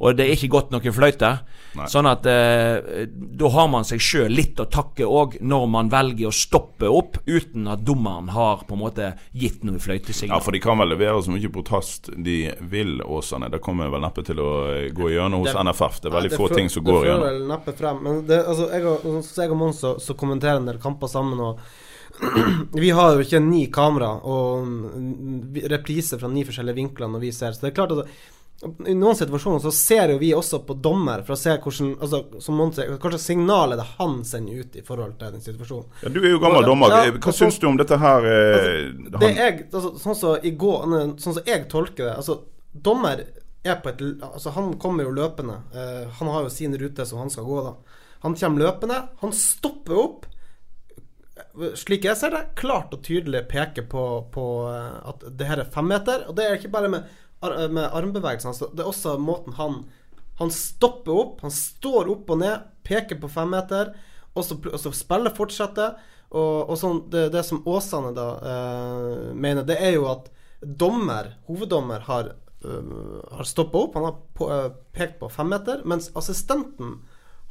Og det er ikke godt noen fløyte. Nei. Sånn at eh, da har man seg sjøl litt å takke òg, når man velger å stoppe opp uten at dommeren har på en måte gitt noe Ja, for de kan vel levere så mye protest de vil, Åsane. Det kommer vel neppe til å eh, gå gjennom hos Det- NFF. Det er veldig det, få ting som går Det fører vel neppe frem. Men det, altså, jeg og, så jeg og Mons så, så kommenterer en del kamper sammen, og vi har jo ikke ni kamera og repriser fra ni forskjellige vinkler når vi ser. Så det er klart at i noen situasjoner så ser jo vi også på dommer for å se hvordan altså, sier, slags er det han sender ut i forhold til den situasjonen. Ja, du er jo gammel dommer. Hva ja, syns du om dette her? eh, Det han- jeg, altså, sånn som går Sånn som jeg tolker det Altså, dommer er på et Altså, han kommer jo løpende. Uh, han har jo sin rute som han skal gå, da. Han kommer løpende. Han stopper opp. eh, Slik jeg ser det, klart og tydelig peker på, på eh, at det her er femmeter. Og det er ikke bare med, med armbevegelsene, altså, det er også måten han Han stopper opp, han står opp og ned, peker på femmeter. og så, og så spillet fortsetter. Og, og sånn, det, det som Åsane da eh, mener, det er jo at dommer, hoveddommer, har, uh, har stoppa opp. Han har på, uh, pekt på femmeter, mens assistenten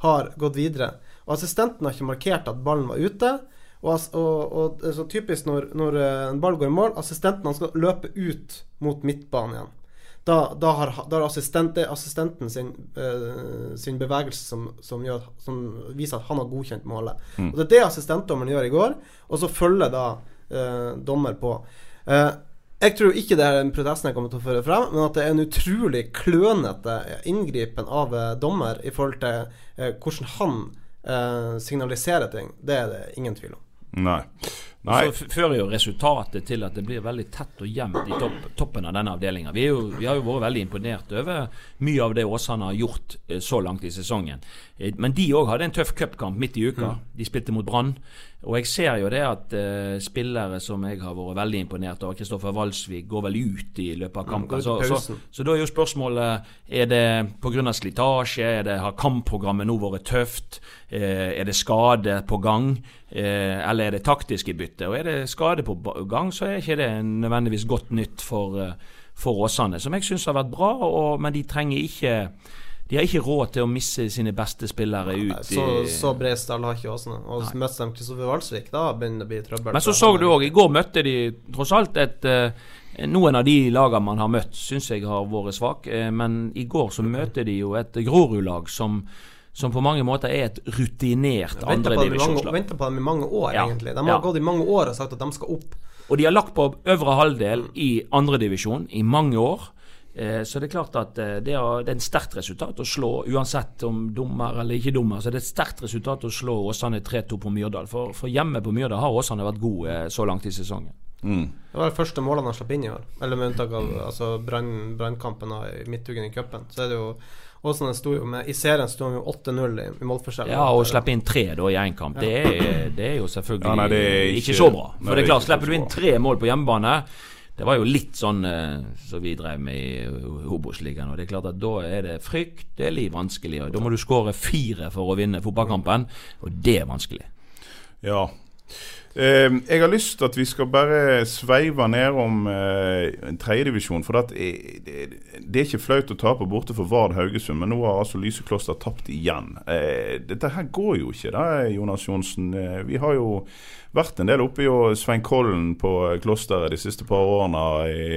har gått videre. Og assistenten har ikke markert at ballen var ute. Og, og, og så typisk når, når eh, en ball går i mål, assistenten han skal løpe ut mot midtbanen igjen. Da, da har, da har assistenten sin, uh, sin bevegelse som, som, gjør, som viser at han har godkjent målet. Og Det er det assistentdommeren gjør i går, og så følger da uh, dommer på. Uh, jeg tror ikke det er den protesten jeg kommer til å føre frem, men at det er en utrolig klønete inngripen av dommer i forhold til hvordan han signaliserer ting. Det er det ingen tvil om. Nei. Nei. Så fører jo resultatet til at det blir veldig tett og jevnt i topp, toppen av denne avdelinga. Vi, vi har jo vært veldig imponert over mye av det Åsane har gjort eh, så langt i sesongen. Eh, Men de òg hadde en tøff cupkamp midt i uka. De spilte mot Brann. Og jeg ser jo det at uh, spillere som jeg har vært veldig imponert over, Kristoffer Walsvik, går vel ut i løpet av kampen. går ut Så, så, så da er jo spørsmålet Er det pga. slitasje? Er det, har kampprogrammet nå vært tøft? Eh, er det skade på gang? Eh, eller er det taktiske bytte? Og er det skade på gang, så er ikke det nødvendigvis godt nytt for, eh, for Åsane. Som jeg syns har vært bra, og, men de trenger ikke De har ikke råd til å misse sine beste spillere ut. Så, i, så bred stall har ikke Åsane. Og så møtte de Kristoffer Walsvik, da begynner det å bli trøbbel. Men så så du òg, i går møtte de tross alt et eh, Noen av de lagene man har møtt, syns jeg har vært svak, eh, men i går så møter de jo et Grorud-lag som, som på mange måter er et rutinert Venta andredivisjonslag. ventet på dem i mange år, Ja. egentlig. De har Ja. gått i mange år og sagt at de skal opp. Og de har lagt på øvre halvdel i andredivisjon i mange år. Eh, Så det er klart at eh, det er, det er et sterkt resultat å slå, uansett om dommer eller ikke dommer, så det er et sterkt resultat å slå Åsane 3-2 på Myrdal. For, for hjemme på Myrdal har Åsane vært gode eh, så langt i sesongen. Det var det første målene han slapp inn i år. Eller med unntak av altså, brannkampen i midtuken i cupen. Så er det jo Åsane sto jo med I serien sto han jo 8-0 i, målforskjell. Ja, å slippe inn tre da i én kamp, det, er, det er jo selvfølgelig Ja, nei, det er ikke, ikke- så bra. For det det er klart, slipper du inn tre mål på hjemmebane Det var jo litt sånn eh, som vi drev med i Obos-ligaen. Og det er klart at da er det fryktelig vanskelig. Og da må du skåre fire for å vinne fotballkampen, og det er vanskelig. Ja. Eh, jeg har lyst til at vi skal bare sveive nedom eh, tredjedivisjon. For eh, det, er ikke flaut å tape borte for Vard Haugesund, men nå har altså Lysekloster tapt igjen. Eh, dette her går jo ikke, da, Jonas Johnsen. Eh, vi har jo vært en del oppe i Svein Kollen på klosteret de siste par årene i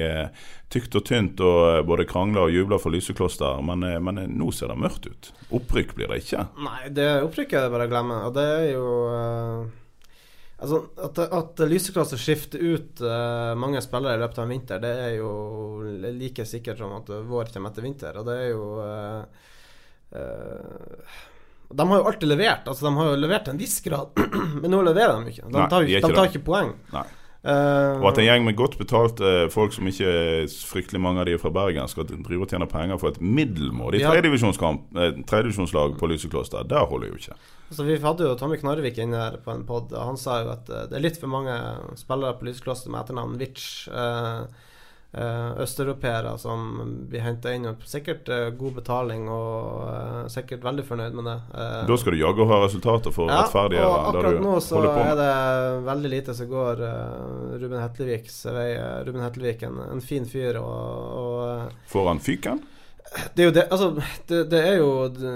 tykt og tynt og både krangla og jubla for Lysekloster, men, men nå ser det mørkt ut. Opprykk blir det ikke. Nei, det opprykket er det bare å glemme. Og det er jo eh, Altså, at, at Lyseklasse skifter ut uh, mange spillere i løpet av en vinter, det er jo like sikkert som at vår kommer etter vinter. Og det er jo uh, uh, De har jo alltid levert. Altså, de har jo levert til en viss grad, men nå leverer de ikke. De Nei, tar, de er ikke de tar ikke poeng. Nei. Eh, Og at en gjeng med godt betalte folk som ikke er fryktelig mange av de er fra Bergen, skal drive og tjene penger for et middelmådig Ja. tredjedivisjonskamp- eh, tredjedivisjonslag på Lysekloster, det holder jo ikke. Altså, vi hadde jo Tommy Knarvik inne her på en pod, og han sa jo at eh, det er litt for mange spillere på Lysekloster med etternavn Witch. Uh, Østeuropeere som blir henta inn, og sikkert eh, god betaling og eh, sikkert veldig fornøyd med det. Da skal du jaggu ha resultater for ja, rettferdiggjøre og akkurat nå så er det veldig lite som går uh, Ruben Hetleviks vei. Ruben Hetlevik en, en fin fyr, og, og Får han fyken? Det er jo det Altså, det, det er jo det,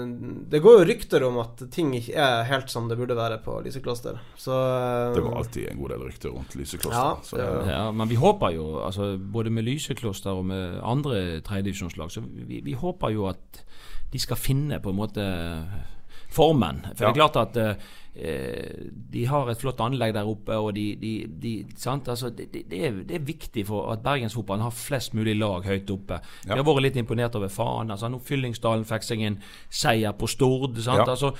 det går jo rykter om at ting ikke er helt som det burde være på Lysekloster. Så eh, Det var alltid en god del rykter rundt Lysekloster. Ja. Ja, men vi håper jo, altså både med Lysekloster og med andre tredjedivisjonslag, så vi, vi håper jo at de skal finne på en måte formen. For det er klart at eh, de har et flott anlegg der oppe, og de, de, de sant? Altså, det, det, er, det er viktig for at bergensfotballen har flest mulig lag høyt oppe. Vi Ja. har vært litt imponert over faen. Altså, nå Fyllingsdalen fikk seg en seier på Stord. Sant? Ja. Altså,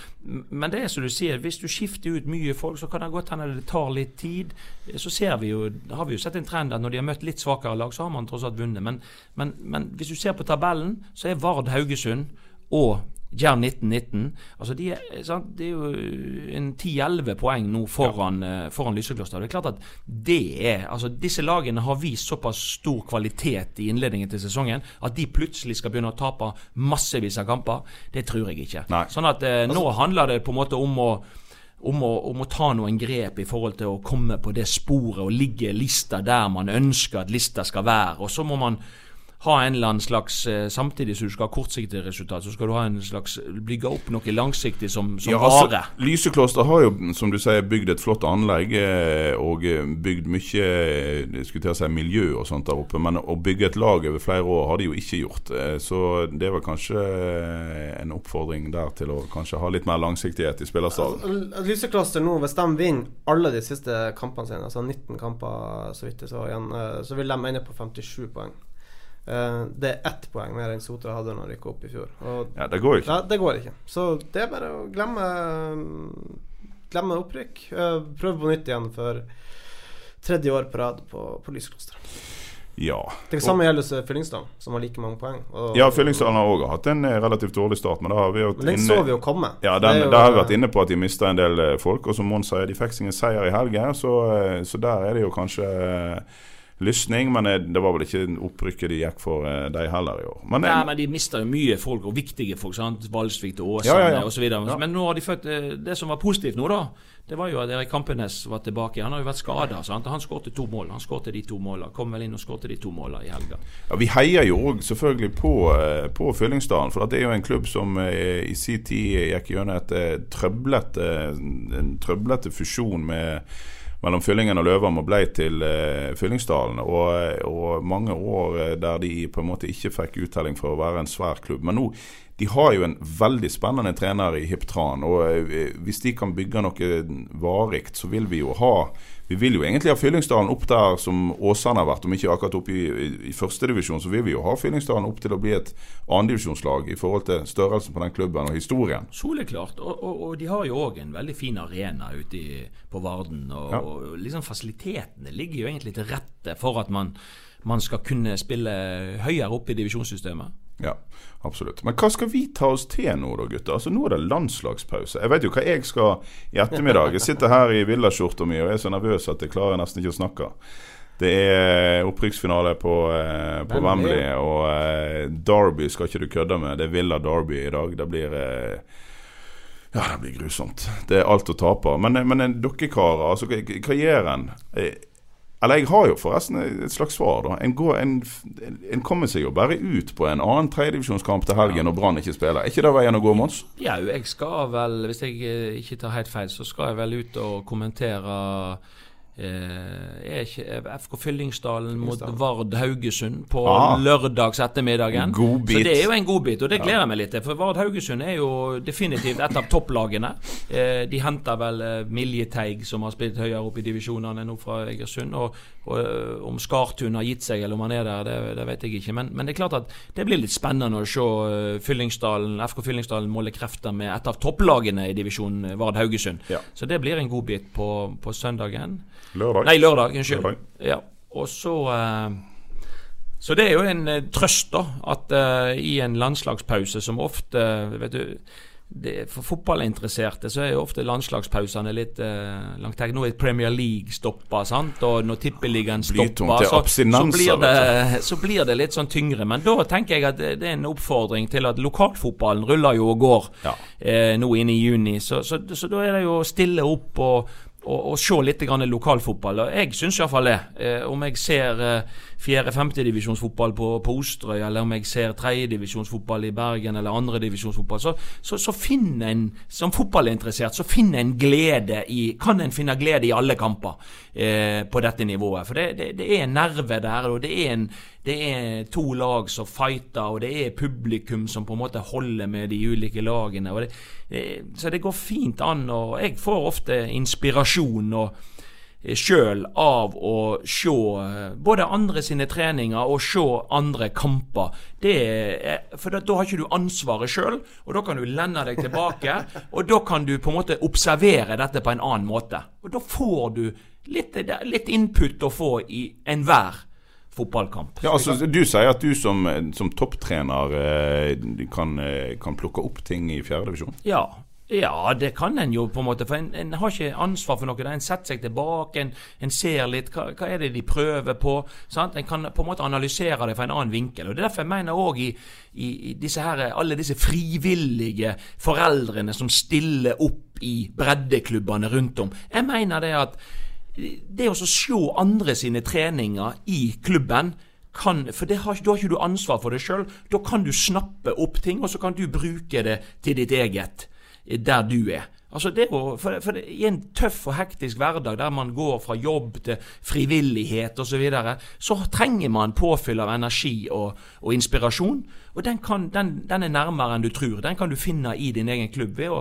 men det er som du sier, hvis du skifter ut mye folk, så kan det godt hende det tar litt tid. Så ser vi jo, har vi jo sett en trend at når de har møtt litt svakere lag, så har man tross alt vunnet. Men, men, men hvis du ser på tabellen, så er Vard Haugesund og Jerv 1919 altså de er, sant? Det er jo en 10-11 poeng nå foran, ja. foran Lysekloster. Det er klart at det er altså Disse lagene har vist såpass stor kvalitet i innledningen til sesongen at de plutselig skal begynne å tape massevis av kamper. Det tror jeg ikke. Nei. Sånn at eh, nå handler det på en måte om å om å, om å ta noen grep i forhold til å komme på det sporet og ligge lista der man ønsker at lista skal være. Og så må man ha en eller annen slags eh, Samtidig som du skal ha kortsiktige resultat, så skal du ha en slags bygge opp noe langsiktig som, som Ja, altså, varer. Lysekloster har jo, som du sier, bygd et flott anlegg eh, og eh, bygd mye jeg skulle si miljø og sånt der oppe. Men å bygge et lag over flere år har de jo ikke gjort. Så det var kanskje en oppfordring der til å kanskje ha litt mer langsiktighet i spillerstallen. L- Lysekloster nå, hvis de vinner alle de siste kampene sine, altså 19 kamper så vidt jeg så igjen, så vil de ende på 57 poeng. Eh, Det er ett poeng mer enn Sotra hadde når de gikk opp i fjor. Og Ja, det går ikke. ja, det går ikke. Så det er bare å glemme Glemme opprykk. Eh, Prøve på nytt igjen for tredje år på rad på, på Lysklosteret. Ja. Det samme gjelder Fyllingsdalen, som har like mange poeng. Og, Ja, Fyllingsdalen har òg hatt en eh, relativt dårlig start, men Men den så vi jo komme. Ja, den, jo- har vi vært inne på at de mista en del folk. Og som Mons sier, de fikk sin seier i helgen, så, så der er det jo kanskje lysning. Men det var vel ikke opprykket de gikk for, eh, de heller i år. Men, Nei, men de mista jo mye folk, og viktige folk. sant? Valsvik til Ja, Åsane ja, ja. osv. Ja. Men nå har de fått eh, Det som var positivt nå, da, det var jo at Erik Kampenes var tilbake. Han har jo vært skada. Han skårte to mål. Han skårte de to målene. Kom vel inn og skårte de to målene i helga. Ja, Vi heier jo òg selvfølgelig på, eh, på Fyllingsdalen. For det er jo en klubb som i sin tid gikk gjennom et trøblete, en trøblete fusjon med mellom Fyllingen og Løvam og blei til eh, Fyllingsdalen. Og, og mange år eh, der de på en måte ikke fikk uttelling for å være en svær klubb. Men nå de har jo en veldig spennende trener i Hip Tran. Og eh, hvis de kan bygge noe varig, så vil vi jo ha Vi vil jo egentlig ha Fyllingsdalen opp der som Åsane har vært, om ikke akkurat oppe i, i, i førstedivisjon. Så vil vi jo ha Fyllingsdalen opp til å bli et annendivisjonslag i forhold til størrelsen på den klubben og historien. Soleklart. Og, og, og de har jo òg en veldig fin arena ute i, på Varden. Og, Ja. og liksom fasilitetene ligger jo egentlig til rette for at man, man skal kunne spille høyere opp i divisjonssystemet. Ja, absolutt. Men hva skal vi ta oss til nå da, gutter? Altså Nå er det landslagspause. Jeg vet jo hva jeg skal i ettermiddag. Jeg sitter her i villaskjorta mi og er så nervøs at jeg klarer nesten ikke å snakke. Det er opprykksfinale på, eh, på Wembley. Og eh, Derby skal ikke du kødde med. Det er Villa Derby i dag. Det blir eh, Ja, det blir grusomt. Det er alt å tape. Men, men en dere karer, altså hva- hva gjør en? Eller jeg har jo forresten et slags svar. da En, går, en, en kommer seg jo bare ut på en annen tredjedivisjonskamp til helgen når Brann ikke spiller. Er ikke det veien å gå, Mons? Ja, jeg skal vel, hvis jeg ikke tar helt feil, så skal jeg vel ut og kommentere eh, FK Fyllingsdalen mot Vard Haugesund på Ah. lørdags ettermiddagen. Så det er jo en godbit, og det gleder jeg meg litt til. For Vard Haugesund er jo definitivt et av topplagene. Eh, de henter vel eh, Milje Teig, som har spilt høyere opp i divisjonene nå fra Egersund. Og, og eh, om Skartun har gitt seg, eller om han er der, det, det vet jeg ikke. Men, men det er klart at det blir litt spennende å se eh, Fyllingsdalen, FK Fyllingsdalen måle krefter med et av topplagene i divisjon eh, Vard Haugesund. Ja. Så det blir en godbit på, på søndagen. Lørdag? Nei, lørdag. Unnskyld. Ja. Og så eh, Så det er jo en eh, trøst, da, at eh, i en landslagspause som ofte Vet du det, For fotballinteresserte så er jo ofte landslagspausene litt eh, langt. Nå er Premier League stoppa, sant? og når Tippeligaen stopper, er så, så, blir det, så blir det litt sånn tyngre. Men da tenker jeg at det, det er en oppfordring til at lokalfotballen ruller jo og går Ja. eh, nå inn i juni. Så, så, så da er det jo å stille opp og, og, og se litt lokalfotball. Jeg syns iallfall det. Eh, om jeg ser eh, fjerde-femtedivisjonsfotball på, på Osterøy, eller om jeg ser tredjedivisjonsfotball i Bergen eller andredivisjonsfotball, så, så, så finner en som fotballinteressert så finner en glede i Kan en finne glede i alle kamper eh, på dette nivået. For det, det, det er en nerve der, og det er en det er to lag som fighter, og det er publikum som på en måte holder med de ulike lagene. Det, så det går fint an. og Jeg får ofte inspirasjon og sjøl av å se eh, både andre sine treninger og se andre kamper. Det er, for da, da har ikke du ansvaret sjøl, og da kan du lende deg tilbake. og da kan du på en måte observere dette på en annen måte. Og da får du litt, litt input å få i enhver fotballkamp. Ja, altså Du sier at du som, som topptrener eh, kan, eh, kan plukke opp ting i fjerdedivisjon? Ja, Ja, det kan en jo, på en måte. For en, en har ikke ansvar for noe. En setter seg tilbake, en, en ser litt hva, hva, er det de prøver på. Sant? En kan på en måte analysere det fra en annen vinkel. og Det er derfor jeg mener òg i, i, disse her, alle disse frivillige foreldrene som stiller opp i breddeklubbene rundt om. Jeg mener det at det å se andre sine treninger i klubben kan, for har, Da har ikke du ansvar for det sjøl. Da kan du snappe opp ting, og så kan du bruke det til ditt eget der du er. Altså det å, for, for I en tøff og hektisk hverdag der man går fra jobb til frivillighet osv., så, videre, så trenger man påfyll av energi og, og inspirasjon. Og den, kan, den, den, er nærmere enn du tror. Den kan du finne i din egen klubb ved å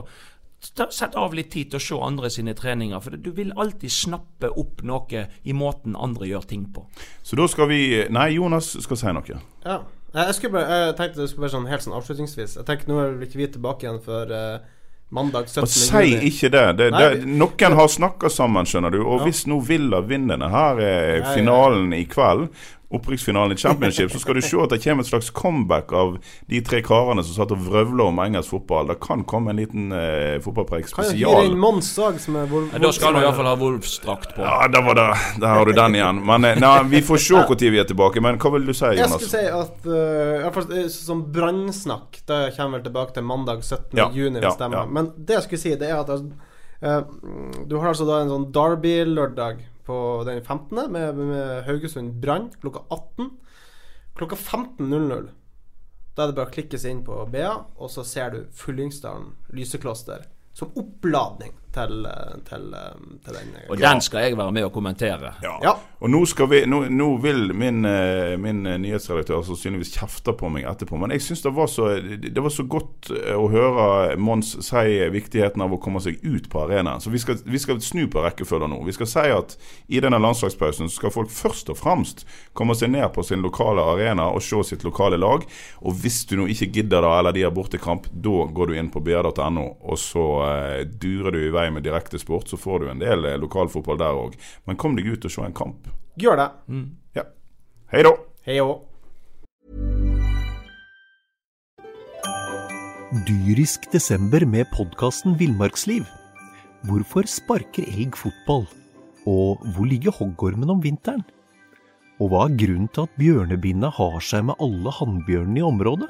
sette av litt tid til å se andre sine treninger. For du vil alltid snappe opp noe i måten andre gjør ting på. Så da skal vi Nei, Jonas skal si noe. Ja. Jeg, bare, jeg tenkte det skulle være sånn helt sånn avslutningsvis. Jeg tenker Nå er vi ikke tilbake igjen for uh, mandag 17. Og Si ikke det. det, Nei, det noen har snakka sammen, skjønner du. Og ja. hvis nå Villa vinner her er finalen i kveld, opprykksfinalen i Championship, så skal du se at det kommer et slags comeback av de tre karene som satt og vrøvla om engelsk fotball. Det kan komme en liten eh, fotballpreik spesial. Kan jeg inn Mons òg, som er Wolf? Da skal du iallfall ha Wolfsdrakt på. Ja, da var det. Der har du den igjen. Men eh, nei, vi får se når vi er tilbake. Men hva vil du si, Jonas? Jeg skulle si at uh, jeg, Som brannsnakk, det kommer vel tilbake til mandag 17. Ja, juni, hvis ja, stemmer. Ja. Men det jeg skulle si, det er at uh, du har altså da en sånn Derby-lørdag på den 15. med, med Haugesund Brann klokka 18. Klokka 15.00 da er det bare å klikke seg inn på BA, og så ser du Fyllingsdalen lysekloster som oppladning til, eh, til, eh, til den. Eh, og den skal jeg være med og kommentere. Ja. ja. Og nå, vi, nå, nå vil min, min, nyhetsredaktør sannsynligvis kjefte på meg etterpå, men jeg syns det, det, var så godt å høre Mons si viktigheten av å komme seg ut på arenaen. Så vi skal, vi skal snu på rekkefølgen nå. Vi skal si at i denne landslagspausen skal folk først og fremst komme seg ned på sin lokale arena og se sitt lokale lag. Og hvis du nå ikke gidder det, eller de har bortekamp, da går du inn på br.no, og så durer du i vei med direktesport, så får du en del eh, lokalfotball der òg. Men kom deg ut og se en kamp. Gjør det. Mm. Ja. Hei da. Hei òg. Dyrisk desember med podkasten Villmarksliv. Hvorfor sparker elg fotball? Og hvor ligger hoggormen om vinteren? Og hva er grunnen til at bjørnebinna har seg med alle hannbjørnene i området?